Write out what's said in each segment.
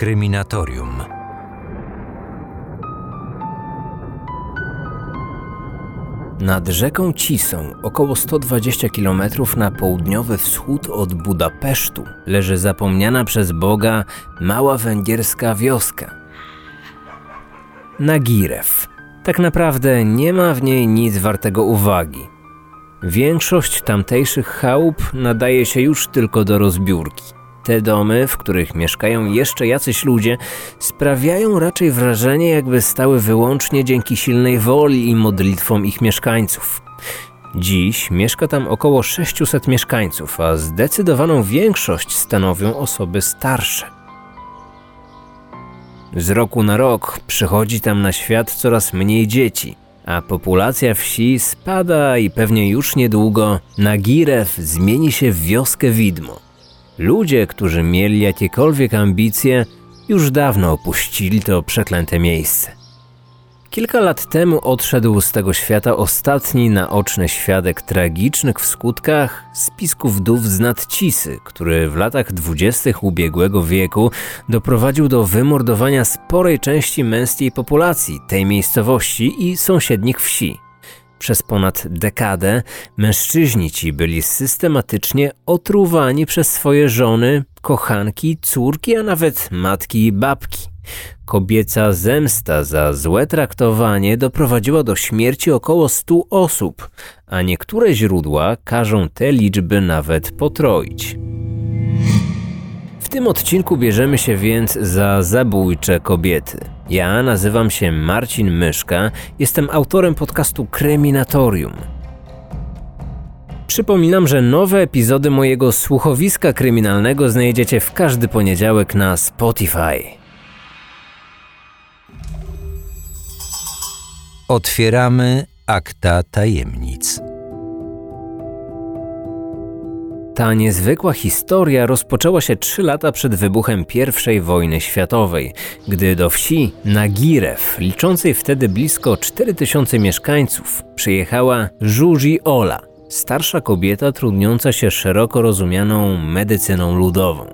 Kryminatorium. Nad rzeką Cisą, około 120 km na południowy wschód od Budapesztu, leży zapomniana przez Boga mała węgierska wioska. Nagirew. Tak naprawdę nie ma w niej nic wartego uwagi. Większość tamtejszych chałup nadaje się już tylko do rozbiórki. Te domy, w których mieszkają jeszcze jacyś ludzie, sprawiają raczej wrażenie, jakby stały wyłącznie dzięki silnej woli i modlitwom ich mieszkańców. Dziś mieszka tam około 600 mieszkańców, a zdecydowaną większość stanowią osoby starsze. Z roku na rok przychodzi tam na świat coraz mniej dzieci, a populacja wsi spada i pewnie już niedługo Nagirew zmieni się w wioskę widmo. Ludzie, którzy mieli jakiekolwiek ambicje, już dawno opuścili to przeklęte miejsce. Kilka lat temu odszedł z tego świata ostatni naoczny świadek tragicznych w skutkach spisku wdów z Nadcisy, który w latach dwudziestych ubiegłego wieku doprowadził do wymordowania sporej części męskiej populacji tej miejscowości i sąsiednich wsi. Przez ponad dekadę mężczyźni ci byli systematycznie otruwani przez swoje żony, kochanki, córki, a nawet matki i babki. Kobieca zemsta za złe traktowanie doprowadziła do śmierci około 100 osób, a niektóre źródła każą te liczby nawet potroić. Tym odcinku bierzemy się więc za zabójcze kobiety. Ja nazywam się Marcin Myszka, jestem autorem podcastu Kryminatorium. Przypominam, że nowe epizody mojego słuchowiska kryminalnego znajdziecie w każdy poniedziałek na Spotify. Otwieramy akta tajemnic. Ta niezwykła historia rozpoczęła się trzy lata przed wybuchem I wojny światowej, gdy do wsi Nagirew, liczącej wtedy blisko 4000 mieszkańców, przyjechała Żuzi Ola, starsza kobieta trudniąca się szeroko rozumianą medycyną ludową.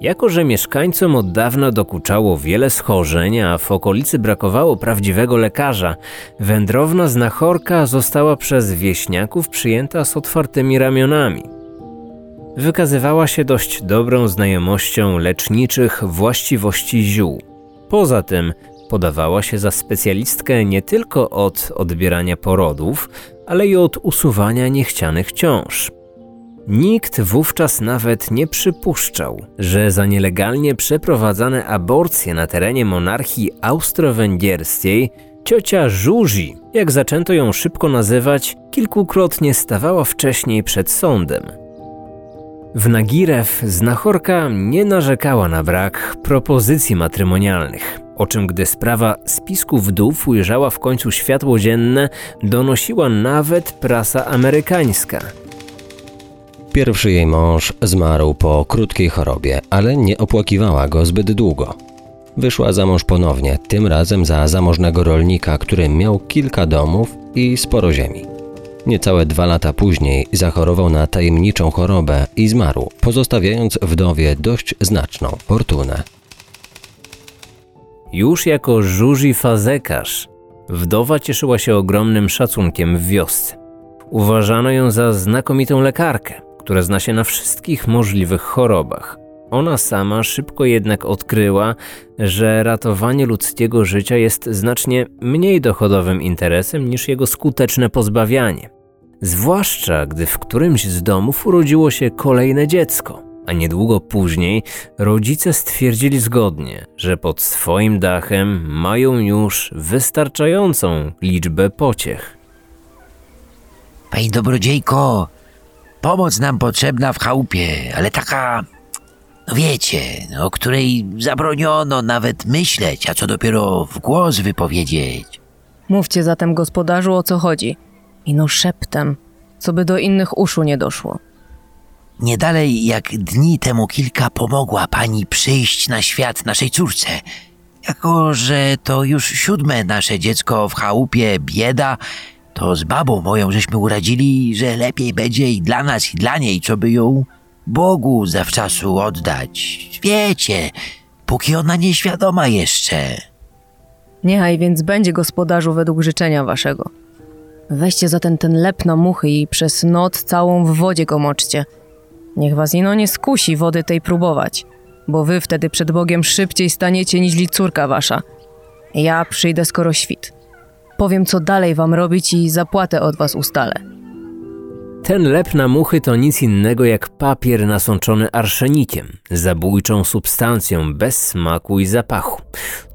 Jako, że mieszkańcom od dawna dokuczało wiele schorzeń, a w okolicy brakowało prawdziwego lekarza, wędrowna znachorka została przez wieśniaków przyjęta z otwartymi ramionami. Wykazywała się dość dobrą znajomością leczniczych właściwości ziół. Poza tym podawała się za specjalistkę nie tylko od odbierania porodów, ale i od usuwania niechcianych ciąż. Nikt wówczas nawet nie przypuszczał, że za nielegalnie przeprowadzane aborcje na terenie monarchii austro-węgierskiej ciocia Żuzi, jak zaczęto ją szybko nazywać, kilkukrotnie stawała wcześniej przed sądem. W Nagirew znachorka nie narzekała na brak propozycji matrymonialnych, o czym gdy sprawa spisku wdów ujrzała w końcu światło dzienne, donosiła nawet prasa amerykańska. Pierwszy jej mąż zmarł po krótkiej chorobie, ale nie opłakiwała go zbyt długo. Wyszła za mąż ponownie, tym razem za zamożnego rolnika, który miał kilka domów i sporo ziemi. Niecałe dwa lata później zachorował na tajemniczą chorobę i zmarł, pozostawiając wdowie dość znaczną fortunę. Już jako żuzi fazekarz, wdowa cieszyła się ogromnym szacunkiem w wiosce. Uważano ją za znakomitą lekarkę, która zna się na wszystkich możliwych chorobach. Ona sama szybko jednak odkryła, że ratowanie ludzkiego życia jest znacznie mniej dochodowym interesem niż jego skuteczne pozbawianie. Zwłaszcza gdy w którymś z domów urodziło się kolejne dziecko, a niedługo później rodzice stwierdzili zgodnie, że pod swoim dachem mają już wystarczającą liczbę pociech. Pani dobrodziejko, pomoc nam potrzebna w chałupie, ale taka, no wiecie, o której zabroniono nawet myśleć, a co dopiero w głos wypowiedzieć. Mówcie zatem gospodarzu o co chodzi. Ino szeptem, co by do innych uszu nie doszło. Nie dalej jak dni temu kilka pomogła pani przyjść na świat naszej córce. Jako, że to już siódme nasze dziecko w chałupie bieda, to z babą moją żeśmy uradzili, że lepiej będzie i dla nas, i dla niej, co by ją Bogu zawczasu oddać. Wiecie, póki ona nieświadoma jeszcze. Niechaj więc będzie gospodarzu według życzenia waszego. Weźcie zatem ten lep na muchy i przez noc całą w wodzie go moczcie. Niech was ino nie skusi wody tej próbować, bo wy wtedy przed Bogiem szybciej staniecie niźli córka wasza. Ja przyjdę skoro świt. Powiem, co dalej wam robić i zapłatę od was ustalę. Ten lep na muchy to nic innego jak papier nasączony arszenikiem, zabójczą substancją bez smaku i zapachu.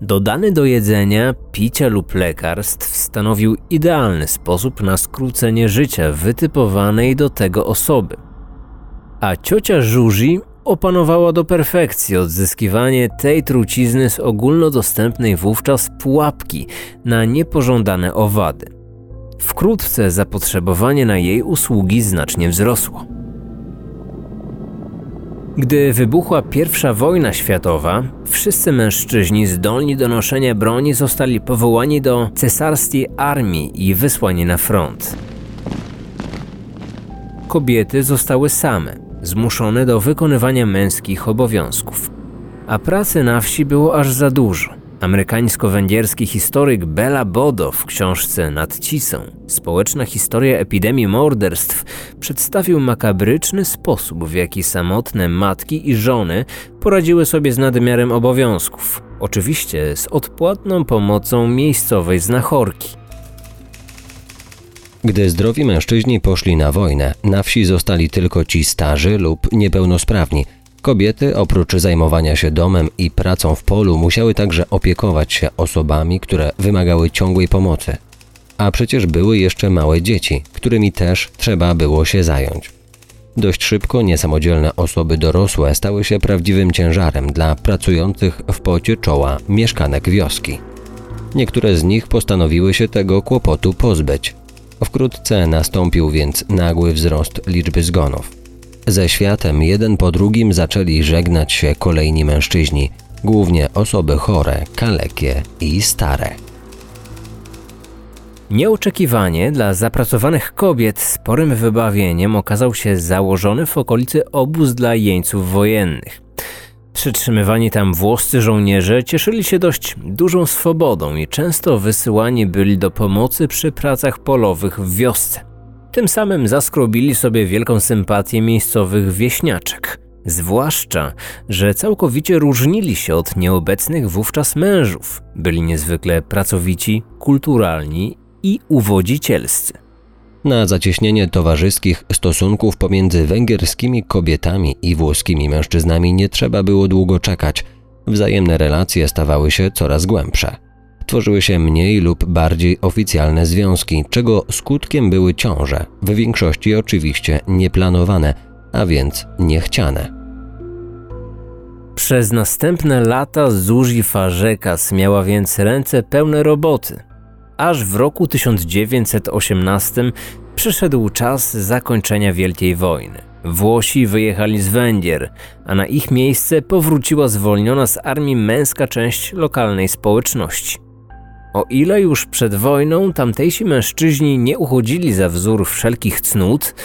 Dodany do jedzenia, picia lub lekarstw stanowił idealny sposób na skrócenie życia wytypowanej do tego osoby. A ciocia Żuzi opanowała do perfekcji odzyskiwanie tej trucizny z ogólnodostępnej wówczas pułapki na niepożądane owady. Wkrótce zapotrzebowanie na jej usługi znacznie wzrosło. Gdy wybuchła I wojna światowa, wszyscy mężczyźni zdolni do noszenia broni zostali powołani do cesarskiej armii i wysłani na front. Kobiety zostały same, zmuszone do wykonywania męskich obowiązków. A pracy na wsi było aż za dużo. Amerykańsko-węgierski historyk Bela Bodo w książce Nad Cisą Społeczna historia epidemii morderstw przedstawił makabryczny sposób, w jaki samotne matki i żony poradziły sobie z nadmiarem obowiązków. Oczywiście z odpłatną pomocą miejscowej znachorki. Gdy zdrowi mężczyźni poszli na wojnę, na wsi zostali tylko ci starzy lub niepełnosprawni. Kobiety, oprócz zajmowania się domem i pracą w polu, musiały także opiekować się osobami, które wymagały ciągłej pomocy. A przecież były jeszcze małe dzieci, którymi też trzeba było się zająć. Dość szybko niesamodzielne osoby dorosłe stały się prawdziwym ciężarem dla pracujących w pocie czoła mieszkanek wioski. Niektóre z nich postanowiły się tego kłopotu pozbyć. Wkrótce nastąpił więc nagły wzrost liczby zgonów. Ze światem jeden po drugim zaczęli żegnać się kolejni mężczyźni, głównie osoby chore, kalekie i stare. Nieoczekiwanie dla zapracowanych kobiet sporym wybawieniem okazał się założony w okolicy obóz dla jeńców wojennych. Przytrzymywani tam włoscy żołnierze cieszyli się dość dużą swobodą i często wysyłani byli do pomocy przy pracach polowych w wiosce. Tym samym zaskrobili sobie wielką sympatię miejscowych wieśniaczek. Zwłaszcza, że całkowicie różnili się od nieobecnych wówczas mężów. Byli niezwykle pracowici, kulturalni i uwodzicielscy. Na zacieśnienie towarzyskich stosunków pomiędzy węgierskimi kobietami i włoskimi mężczyznami nie trzeba było długo czekać. Wzajemne relacje stawały się coraz głębsze. Tworzyły się mniej lub bardziej oficjalne związki, czego skutkiem były ciąże, w większości oczywiście nieplanowane, a więc niechciane. Przez następne lata Zuzi Farzekas miała więc ręce pełne roboty. Aż w roku 1918 przyszedł czas zakończenia Wielkiej Wojny. Włosi wyjechali z Węgier, a na ich miejsce powróciła zwolniona z armii męska część lokalnej społeczności. O ile już przed wojną tamtejsi mężczyźni nie uchodzili za wzór wszelkich cnót,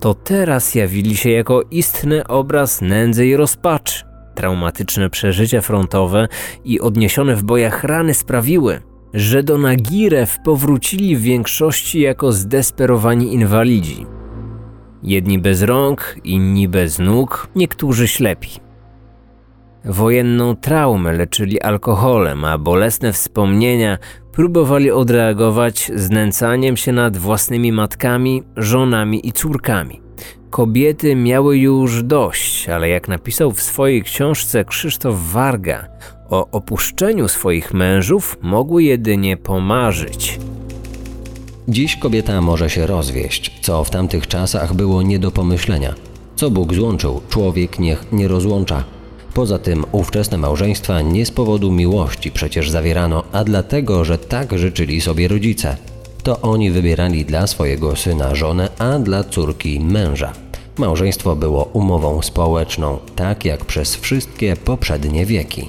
to teraz jawili się jako istny obraz nędzy i rozpaczy. Traumatyczne przeżycia frontowe i odniesione w bojach rany sprawiły, że do Nagirew powrócili w większości jako zdesperowani inwalidzi. Jedni bez rąk, inni bez nóg, niektórzy ślepi. Wojenną traumę leczyli alkoholem, a bolesne wspomnienia próbowali odreagować znęcaniem się nad własnymi matkami, żonami i córkami. Kobiety miały już dość, ale jak napisał w swojej książce Krzysztof Warga, o opuszczeniu swoich mężów mogły jedynie pomarzyć. Dziś kobieta może się rozwieść, co w tamtych czasach było nie do pomyślenia. Co Bóg złączył, człowiek niech nie rozłącza. Poza tym ówczesne małżeństwa nie z powodu miłości przecież zawierano, a dlatego, że tak życzyli sobie rodzice. To oni wybierali dla swojego syna żonę, a dla córki męża. Małżeństwo było umową społeczną, tak jak przez wszystkie poprzednie wieki.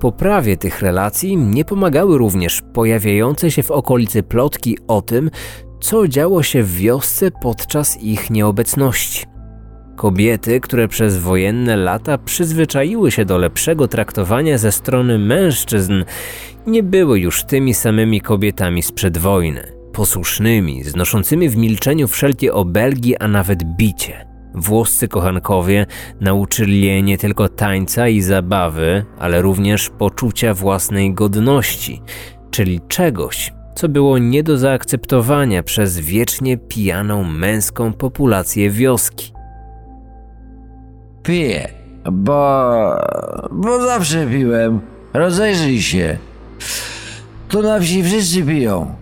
Poprawie tych relacji nie pomagały również pojawiające się w okolicy plotki o tym, co działo się w wiosce podczas ich nieobecności. Kobiety, które przez wojenne lata przyzwyczaiły się do lepszego traktowania ze strony mężczyzn, nie były już tymi samymi kobietami sprzed wojny. Posłusznymi, znoszącymi w milczeniu wszelkie obelgi, a nawet bicie. Włoscy kochankowie nauczyli je nie tylko tańca i zabawy, ale również poczucia własnej godności, czyli czegoś, co było nie do zaakceptowania przez wiecznie pijaną męską populację wioski. Piję, bo... bo zawsze piłem. Rozejrzyj się. Tu na wsi wszyscy piją.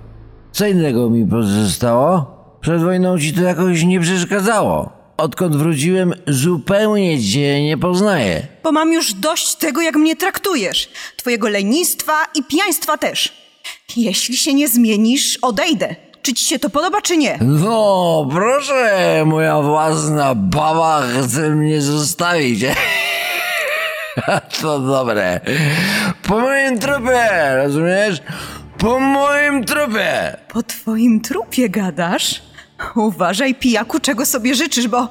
Co innego mi pozostało? Przed wojną ci to jakoś nie przeszkadzało. Odkąd wróciłem, zupełnie cię nie poznaję. Bo mam już dość tego, jak mnie traktujesz. Twojego lenistwa i pijaństwa też. Jeśli się nie zmienisz, odejdę. Czy ci się to podoba, czy nie? No, proszę, moja własna baba chce mnie zostawić. to dobre. Po moim trupie, rozumiesz? Po moim trupie. Po twoim trupie gadasz? Uważaj, pijaku, czego sobie życzysz, bo...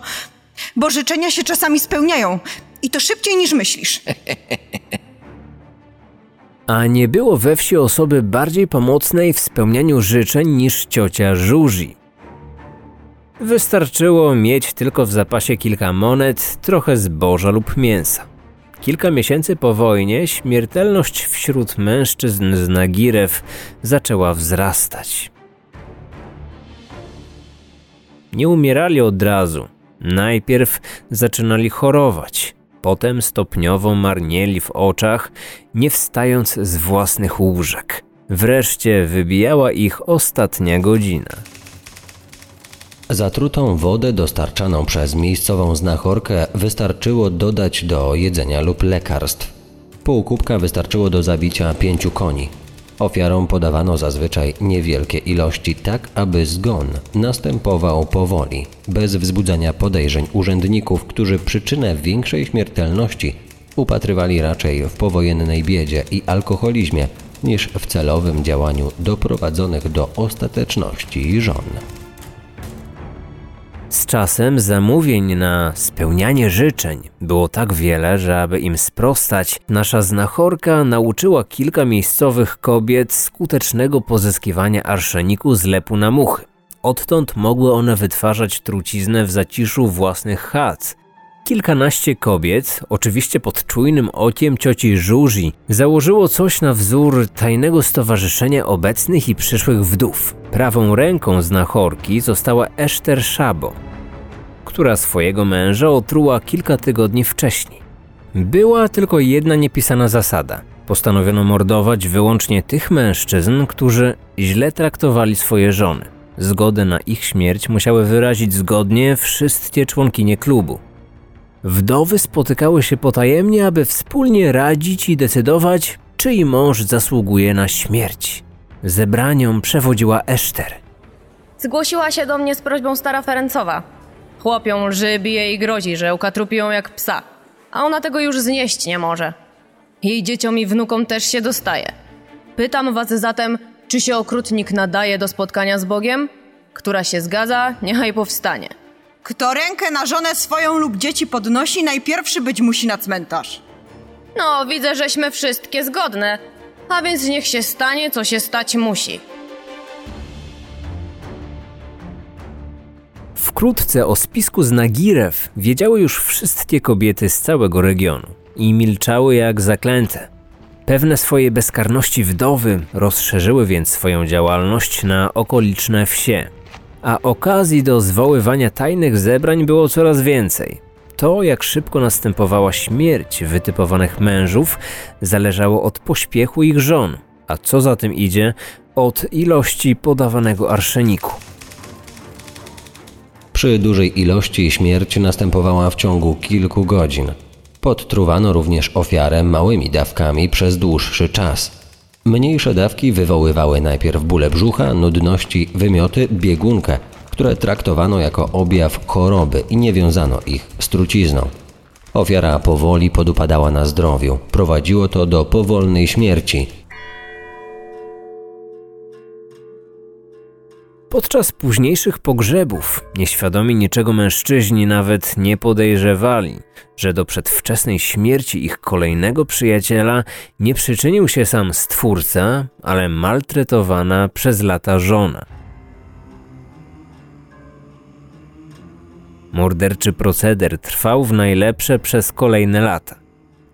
bo życzenia się czasami spełniają. I to szybciej niż myślisz. A nie było we wsi osoby bardziej pomocnej w spełnianiu życzeń niż ciocia Żuzi. Wystarczyło mieć tylko w zapasie kilka monet, trochę zboża lub mięsa. Kilka miesięcy po wojnie śmiertelność wśród mężczyzn z Nagirew zaczęła wzrastać. Nie umierali od razu. Najpierw zaczynali chorować, potem stopniowo marnieli w oczach, nie wstając z własnych łóżek. Wreszcie wybijała ich ostatnia godzina. Zatrutą wodę dostarczaną przez miejscową znachorkę wystarczyło dodać do jedzenia lub lekarstw. Pół kubka wystarczyło do zabicia pięciu koni. Ofiarom podawano zazwyczaj niewielkie ilości, tak aby zgon następował powoli, bez wzbudzania podejrzeń urzędników, którzy przyczynę większej śmiertelności upatrywali raczej w powojennej biedzie i alkoholizmie niż w celowym działaniu doprowadzonych do ostateczności żon. Z czasem zamówień na spełnianie życzeń było tak wiele, że aby im sprostać, nasza znachorka nauczyła kilka miejscowych kobiet skutecznego pozyskiwania arszeniku z lepu na muchy. Odtąd mogły one wytwarzać truciznę w zaciszu własnych chat. Kilkanaście kobiet, oczywiście pod czujnym okiem cioci Żuzi, założyło coś na wzór tajnego stowarzyszenia obecnych i przyszłych wdów. Prawą ręką znachorki została Eszter Szabo, która swojego męża otruła kilka tygodni wcześniej. Była tylko jedna niepisana zasada. Postanowiono mordować wyłącznie tych mężczyzn, którzy źle traktowali swoje żony. Zgodę na ich śmierć musiały wyrazić zgodnie wszystkie członkinie klubu. Wdowy spotykały się potajemnie, aby wspólnie radzić i decydować, czyj mąż zasługuje na śmierć. Zebraniom przewodziła Eszter. Zgłosiła się do mnie z prośbą stara Ferencowa. Chłopią lży, bije i grozi, że ukatrupi ją jak psa. A ona tego już znieść nie może. Jej dzieciom i wnukom też się dostaje. Pytam was zatem, czy się okrutnik nadaje do spotkania z Bogiem? Która się zgadza, niechaj powstanie. Kto rękę na żonę swoją lub dzieci podnosi, najpierwszy być musi na cmentarz. No, widzę, żeśmy wszystkie zgodne. A więc niech się stanie, co się stać musi. Wkrótce o spisku z Nagirew wiedziały już wszystkie kobiety z całego regionu i milczały jak zaklęte. Pewne swojej bezkarności wdowy rozszerzyły więc swoją działalność na okoliczne wsie, a okazji do zwoływania tajnych zebrań było coraz więcej. To, jak szybko następowała śmierć wytypowanych mężów, zależało od pośpiechu ich żon, a co za tym idzie, od ilości podawanego arszeniku. Przy dużej ilości śmierć następowała w ciągu kilku godzin. Podtruwano również ofiarę małymi dawkami przez dłuższy czas. Mniejsze dawki wywoływały najpierw bóle brzucha, nudności, wymioty, biegunkę, które traktowano jako objaw choroby i nie wiązano ich z trucizną. Ofiara powoli podupadała na zdrowiu. Prowadziło to do powolnej śmierci. Podczas późniejszych pogrzebów nieświadomi niczego mężczyźni nawet nie podejrzewali, że do przedwczesnej śmierci ich kolejnego przyjaciela nie przyczynił się sam stwórca, ale maltretowana przez lata żona. Morderczy proceder trwał w najlepsze przez kolejne lata.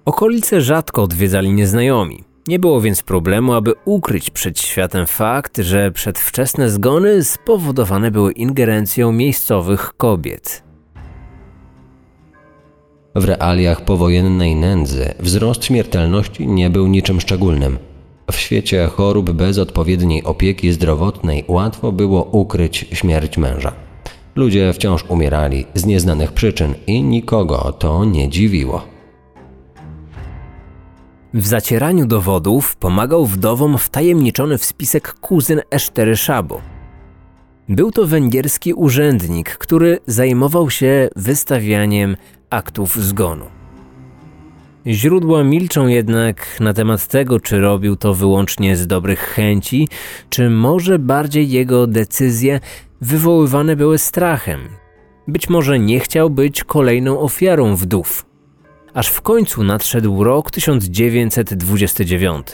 Okolice rzadko odwiedzali nieznajomi. Nie było więc problemu, aby ukryć przed światem fakt, że przedwczesne zgony spowodowane były ingerencją miejscowych kobiet. W realiach powojennej nędzy wzrost śmiertelności nie był niczym szczególnym. W świecie chorób bez odpowiedniej opieki zdrowotnej łatwo było ukryć śmierć męża. Ludzie wciąż umierali z nieznanych przyczyn i nikogo to nie dziwiło. W zacieraniu dowodów pomagał wdowom wtajemniczony w spisek kuzyn Esztery Szabo. Był to węgierski urzędnik, który zajmował się wystawianiem aktów zgonu. Źródła milczą jednak na temat tego, czy robił to wyłącznie z dobrych chęci, czy może bardziej jego decyzje wywoływane były strachem. Być może nie chciał być kolejną ofiarą wdów. Aż w końcu nadszedł rok 1929.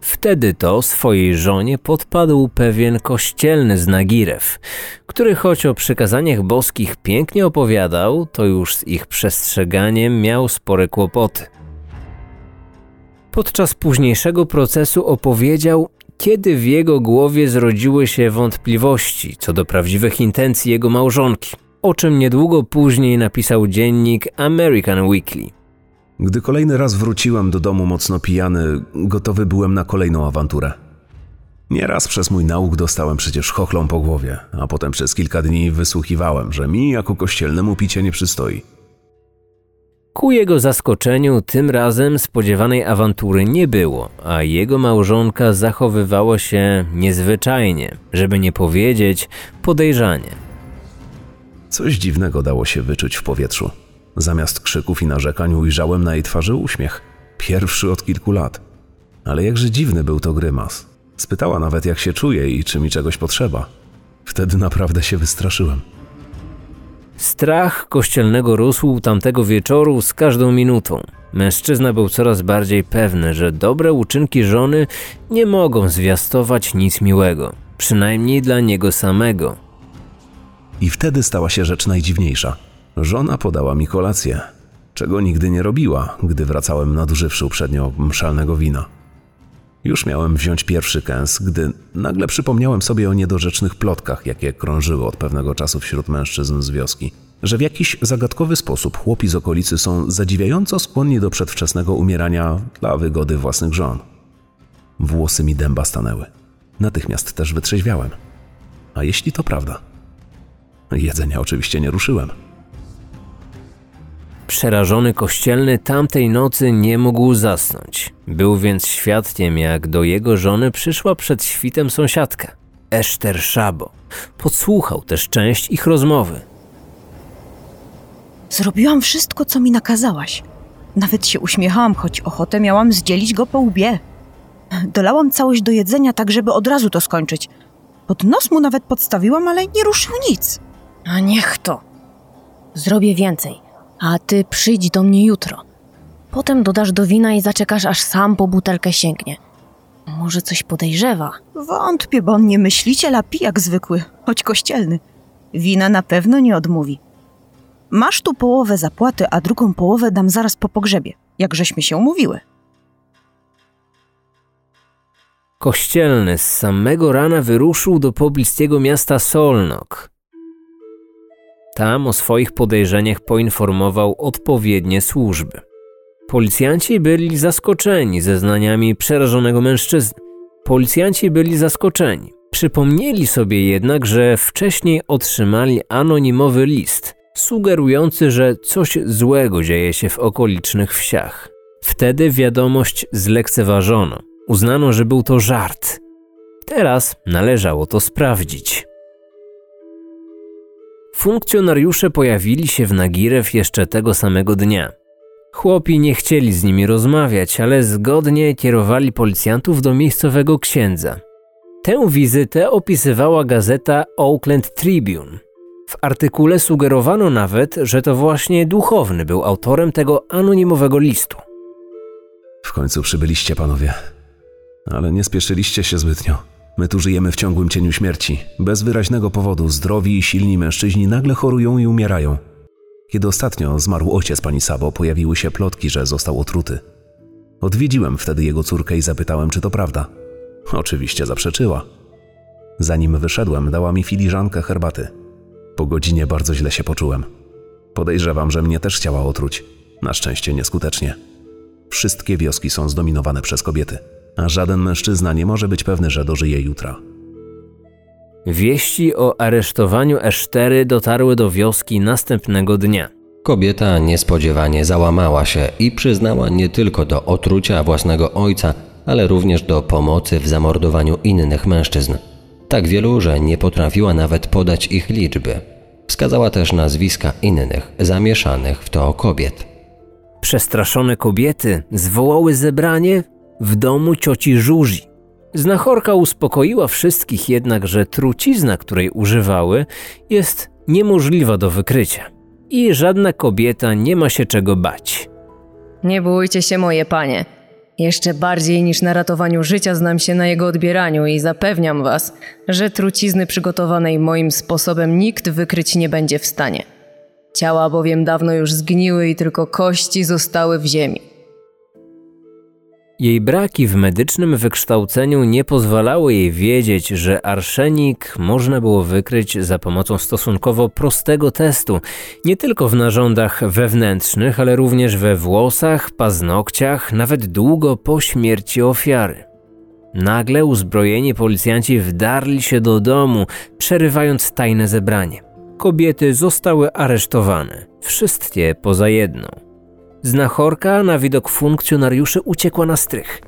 Wtedy to swojej żonie podpadł pewien kościelny z Nagirew, który choć o przykazaniach boskich pięknie opowiadał, to już z ich przestrzeganiem miał spore kłopoty. Podczas późniejszego procesu opowiedział, kiedy w jego głowie zrodziły się wątpliwości co do prawdziwych intencji jego małżonki, o czym niedługo później napisał dziennik American Weekly. Gdy kolejny raz wróciłem do domu mocno pijany, gotowy byłem na kolejną awanturę. Nieraz przez mój nauk dostałem przecież chochlą po głowie, a potem przez kilka dni wysłuchiwałem, że mi jako kościelnemu picie nie przystoi. Ku jego zaskoczeniu tym razem spodziewanej awantury nie było, a jego małżonka zachowywała się niezwyczajnie, żeby nie powiedzieć podejrzanie. Coś dziwnego dało się wyczuć w powietrzu. Zamiast krzyków i narzekań ujrzałem na jej twarzy uśmiech. Pierwszy od kilku lat. Ale jakże dziwny był to grymas. Spytała nawet, jak się czuję i czy mi czegoś potrzeba. Wtedy naprawdę się wystraszyłem. Strach kościelnego rósł tamtego wieczoru z każdą minutą. Mężczyzna był coraz bardziej pewny, że dobre uczynki żony nie mogą zwiastować nic miłego, przynajmniej dla niego samego. I wtedy stała się rzecz najdziwniejsza. Żona podała mi kolację, czego nigdy nie robiła, gdy wracałem nadużywszy uprzednio mszalnego wina. Już miałem wziąć pierwszy kęs, gdy nagle przypomniałem sobie o niedorzecznych plotkach, jakie krążyły od pewnego czasu wśród mężczyzn z wioski, że w jakiś zagadkowy sposób chłopi z okolicy są zadziwiająco skłonni do przedwczesnego umierania dla wygody własnych żon. Włosy mi dęba stanęły. Natychmiast też wytrzeźwiałem. A jeśli to prawda? Jedzenia oczywiście nie ruszyłem. Przerażony kościelny tamtej nocy nie mógł zasnąć. Był więc świadkiem, jak do jego żony przyszła przed świtem sąsiadka, Eszter Szabo. Podsłuchał też część ich rozmowy. Zrobiłam wszystko, co mi nakazałaś. Nawet się uśmiechałam, choć ochotę miałam zdzielić go po łbie. Dolałam całość do jedzenia, tak żeby od razu to skończyć. Pod nos mu nawet podstawiłam, ale nie ruszył nic. A niech to. Zrobię więcej, a ty przyjdź do mnie jutro. Potem dodasz do wina i zaczekasz, aż sam po butelkę sięgnie. Może coś podejrzewa. Wątpię, bo on nie myśliciel, a pijak zwykły, choć kościelny. Wina na pewno nie odmówi. Masz tu połowę zapłaty, a drugą połowę dam zaraz po pogrzebie, jak żeśmy się umówiły. Kościelny z samego rana wyruszył do pobliskiego miasta Solnok. Tam o swoich podejrzeniach poinformował odpowiednie służby. Policjanci byli zaskoczeni zeznaniami przerażonego mężczyzny. Policjanci byli zaskoczeni. Przypomnieli sobie jednak, że wcześniej otrzymali anonimowy list sugerujący, że coś złego dzieje się w okolicznych wsiach. Wtedy wiadomość zlekceważono. Uznano, że był to żart. Teraz należało to sprawdzić. Funkcjonariusze pojawili się w Nagirew jeszcze tego samego dnia. Chłopi nie chcieli z nimi rozmawiać, ale zgodnie kierowali policjantów do miejscowego księdza. Tę wizytę opisywała gazeta Oakland Tribune. W artykule sugerowano nawet, że to właśnie duchowny był autorem tego anonimowego listu. W końcu przybyliście, panowie. Ale nie spieszyliście się zbytnio. My tu żyjemy w ciągłym cieniu śmierci. Bez wyraźnego powodu zdrowi i silni mężczyźni nagle chorują i umierają. Kiedy ostatnio zmarł ojciec pani Sabo, pojawiły się plotki, że został otruty. Odwiedziłem wtedy jego córkę i zapytałem, czy to prawda. Oczywiście zaprzeczyła. Zanim wyszedłem, dała mi filiżankę herbaty. Po godzinie bardzo źle się poczułem. Podejrzewam, że mnie też chciała otruć. Na szczęście nieskutecznie. Wszystkie wioski są zdominowane przez kobiety, a żaden mężczyzna nie może być pewny, że dożyje jutra. Wieści o aresztowaniu Esztery dotarły do wioski następnego dnia. Kobieta niespodziewanie załamała się i przyznała nie tylko do otrucia własnego ojca, ale również do pomocy w zamordowaniu innych mężczyzn. Tak wielu, że nie potrafiła nawet podać ich liczby. Wskazała też nazwiska innych, zamieszanych w to kobiet. Przestraszone kobiety zwołały zebranie w domu cioci Żuzi. Znachorka uspokoiła wszystkich jednak, że trucizna, której używały, jest niemożliwa do wykrycia i żadna kobieta nie ma się czego bać. Nie bójcie się, moje panie. Jeszcze bardziej niż na ratowaniu życia znam się na jego odbieraniu i zapewniam was, że trucizny przygotowanej moim sposobem nikt wykryć nie będzie w stanie. Ciała bowiem dawno już zgniły i tylko kości zostały w ziemi. Jej braki w medycznym wykształceniu nie pozwalały jej wiedzieć, że arszenik można było wykryć za pomocą stosunkowo prostego testu, nie tylko w narządach wewnętrznych, ale również we włosach, paznokciach, nawet długo po śmierci ofiary. Nagle uzbrojeni policjanci wdarli się do domu, przerywając tajne zebranie. Kobiety zostały aresztowane, wszystkie poza jedną. Znachorka na widok funkcjonariuszy uciekła na strych.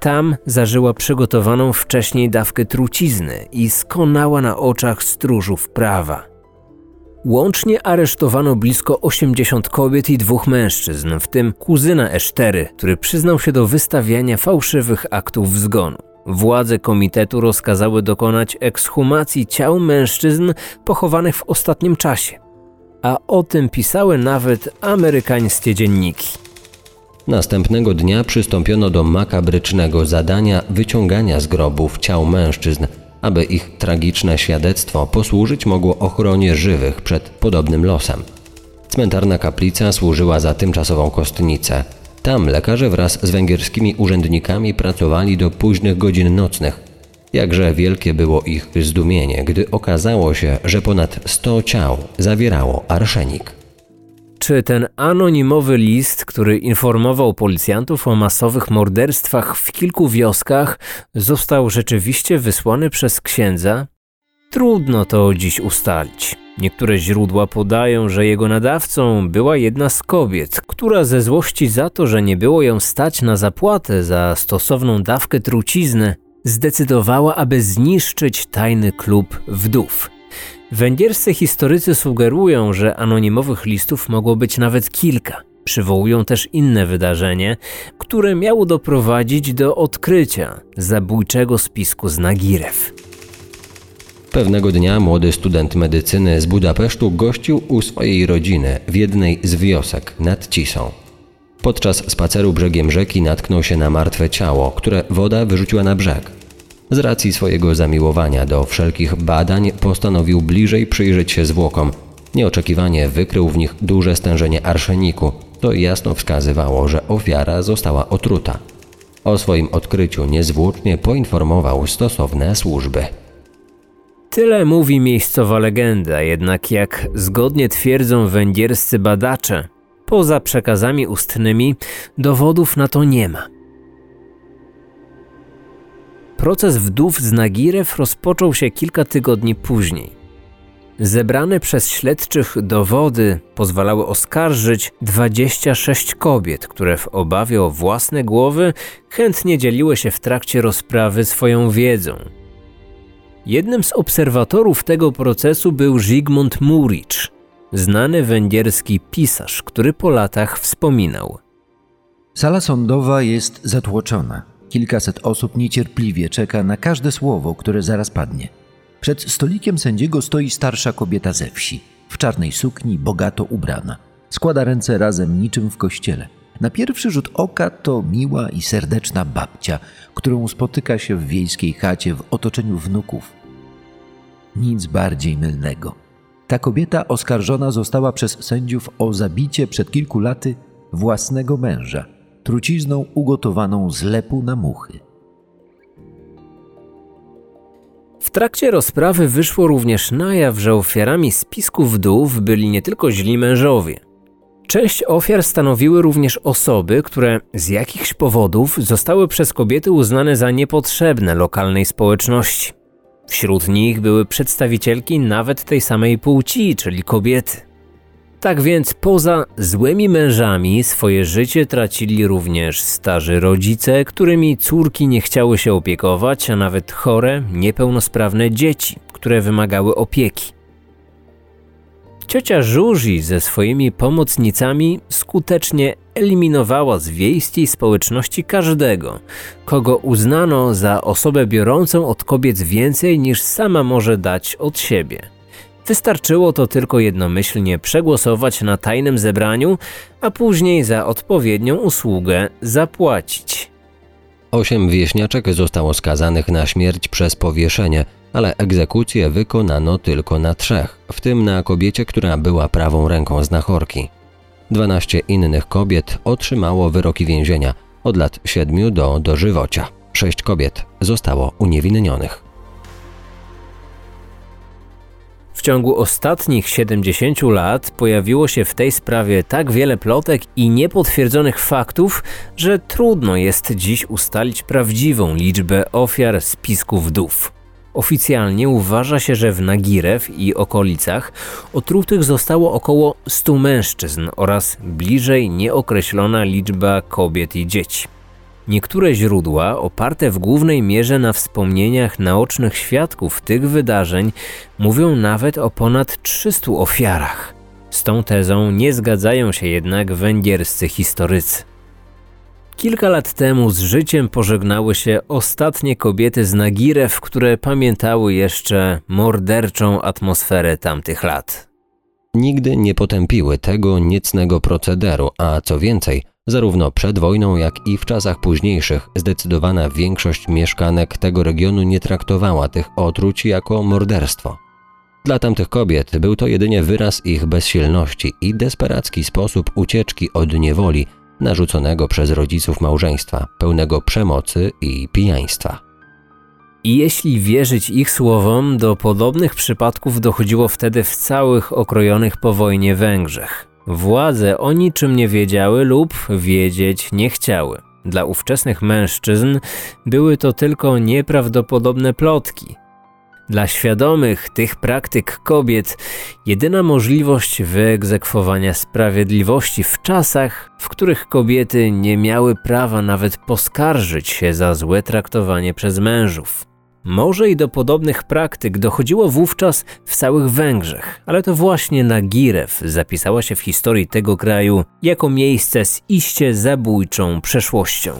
Tam zażyła przygotowaną wcześniej dawkę trucizny i skonała na oczach stróżów prawa. Łącznie aresztowano blisko 80 kobiet i dwóch mężczyzn, w tym kuzyna Esztery, który przyznał się do wystawiania fałszywych aktów zgonu. Władze komitetu rozkazały dokonać ekshumacji ciał mężczyzn pochowanych w ostatnim czasie a o tym pisały nawet amerykańskie dzienniki. Następnego dnia przystąpiono do makabrycznego zadania wyciągania z grobów ciał mężczyzn, aby ich tragiczne świadectwo posłużyć mogło ochronie żywych przed podobnym losem. Cmentarna kaplica służyła za tymczasową kostnicę. Tam lekarze wraz z węgierskimi urzędnikami pracowali do późnych godzin nocnych, Jakże wielkie było ich zdumienie, gdy okazało się, że ponad 100 ciał zawierało arszenik. Czy ten anonimowy list, który informował policjantów o masowych morderstwach w kilku wioskach, został rzeczywiście wysłany przez księdza? Trudno to dziś ustalić. Niektóre źródła podają, że jego nadawcą była jedna z kobiet, która ze złości za to, że nie było ją stać na zapłatę za stosowną dawkę trucizny, zdecydowała, aby zniszczyć tajny klub wdów. Węgierscy historycy sugerują, że anonimowych listów mogło być nawet kilka. Przywołują też inne wydarzenie, które miało doprowadzić do odkrycia zabójczego spisku z Nagirew. Pewnego dnia młody student medycyny z Budapesztu gościł u swojej rodziny w jednej z wiosek nad Cisą. Podczas spaceru brzegiem rzeki natknął się na martwe ciało, które woda wyrzuciła na brzeg. Z racji swojego zamiłowania do wszelkich badań postanowił bliżej przyjrzeć się zwłokom. Nieoczekiwanie wykrył w nich duże stężenie arszeniku. To jasno wskazywało, że ofiara została otruta. O swoim odkryciu niezwłocznie poinformował stosowne służby. Tyle mówi miejscowa legenda, jednak jak zgodnie twierdzą węgierscy badacze, poza przekazami ustnymi dowodów na to nie ma. Proces wdów z Nagirew rozpoczął się kilka tygodni później. Zebrane przez śledczych dowody pozwalały oskarżyć 26 kobiet, które w obawie o własne głowy chętnie dzieliły się w trakcie rozprawy swoją wiedzą. Jednym z obserwatorów tego procesu był Zygmunt Muricz, znany węgierski pisarz, który po latach wspominał. Sala sądowa jest zatłoczona. Kilkaset osób niecierpliwie czeka na każde słowo, które zaraz padnie. Przed stolikiem sędziego stoi starsza kobieta ze wsi, w czarnej sukni, bogato ubrana. Składa ręce razem niczym w kościele. Na pierwszy rzut oka to miła i serdeczna babcia, którą spotyka się w wiejskiej chacie w otoczeniu wnuków. Nic bardziej mylnego. Ta kobieta oskarżona została przez sędziów o zabicie przed kilku laty własnego męża, trucizną ugotowaną z lepu na muchy. W trakcie rozprawy wyszło również na jaw, że ofiarami spisku wdów byli nie tylko źli mężowie. Część ofiar stanowiły również osoby, które z jakichś powodów zostały przez kobiety uznane za niepotrzebne lokalnej społeczności. Wśród nich były przedstawicielki nawet tej samej płci, czyli kobiety. Tak więc poza złymi mężami swoje życie tracili również starzy rodzice, którymi córki nie chciały się opiekować, a nawet chore, niepełnosprawne dzieci, które wymagały opieki. Ciocia Żuzi ze swoimi pomocnicami skutecznie eliminowała z wiejskiej społeczności każdego, kogo uznano za osobę biorącą od kobiet więcej niż sama może dać od siebie. Wystarczyło to tylko jednomyślnie przegłosować na tajnym zebraniu, a później za odpowiednią usługę zapłacić. Osiem wieśniaczek zostało skazanych na śmierć przez powieszenie, ale egzekucję wykonano tylko na trzech, w tym na kobiecie, która była prawą ręką znachorki. 12 innych kobiet otrzymało wyroki więzienia od lat 7 do dożywocia. Sześć kobiet zostało uniewinnionych. Ciągu ostatnich 70 lat pojawiło się w tej sprawie tak wiele plotek i niepotwierdzonych faktów, że trudno jest dziś ustalić prawdziwą liczbę ofiar spisku wdów. Oficjalnie uważa się, że w Nagirew i okolicach otrutych zostało około 100 mężczyzn oraz bliżej nieokreślona liczba kobiet i dzieci. Niektóre źródła, oparte w głównej mierze na wspomnieniach naocznych świadków tych wydarzeń, mówią nawet o ponad 300 ofiarach. Z tą tezą nie zgadzają się jednak węgierscy historycy. Kilka lat temu z życiem pożegnały się ostatnie kobiety z Nagirew, które pamiętały jeszcze morderczą atmosferę tamtych lat. Nigdy nie potępiły tego niecnego procederu, a co więcej, zarówno przed wojną, jak i w czasach późniejszych zdecydowana większość mieszkanek tego regionu nie traktowała tych otruć jako morderstwo. Dla tamtych kobiet był to jedynie wyraz ich bezsilności i desperacki sposób ucieczki od niewoli – narzuconego przez rodziców małżeństwa, pełnego przemocy i pijaństwa. I jeśli wierzyć ich słowom, do podobnych przypadków dochodziło wtedy w całych okrojonych po wojnie Węgrzech. Władze o niczym nie wiedziały lub wiedzieć nie chciały. Dla ówczesnych mężczyzn były to tylko nieprawdopodobne plotki, dla świadomych tych praktyk kobiet jedyna możliwość wyegzekwowania sprawiedliwości w czasach, w których kobiety nie miały prawa nawet poskarżyć się za złe traktowanie przez mężów. Może i do podobnych praktyk dochodziło wówczas w całych Węgrzech, ale to właśnie Nagirew zapisała się w historii tego kraju jako miejsce z iście zabójczą przeszłością.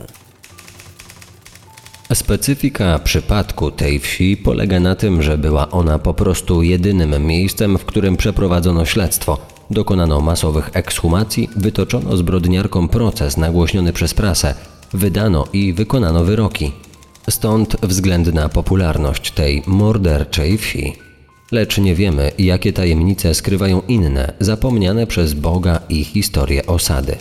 Specyfika przypadku tej wsi polega na tym, że była ona po prostu jedynym miejscem, w którym przeprowadzono śledztwo. Dokonano masowych ekshumacji, wytoczono zbrodniarkom proces nagłośniony przez prasę, wydano i wykonano wyroki. Stąd względna popularność tej morderczej wsi. Lecz nie wiemy, jakie tajemnice skrywają inne, zapomniane przez Boga i historię osady.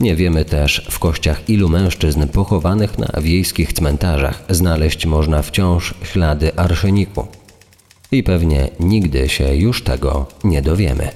Nie wiemy też w kościach ilu mężczyzn pochowanych na wiejskich cmentarzach znaleźć można wciąż ślady arszeniku. I pewnie nigdy się już tego nie dowiemy.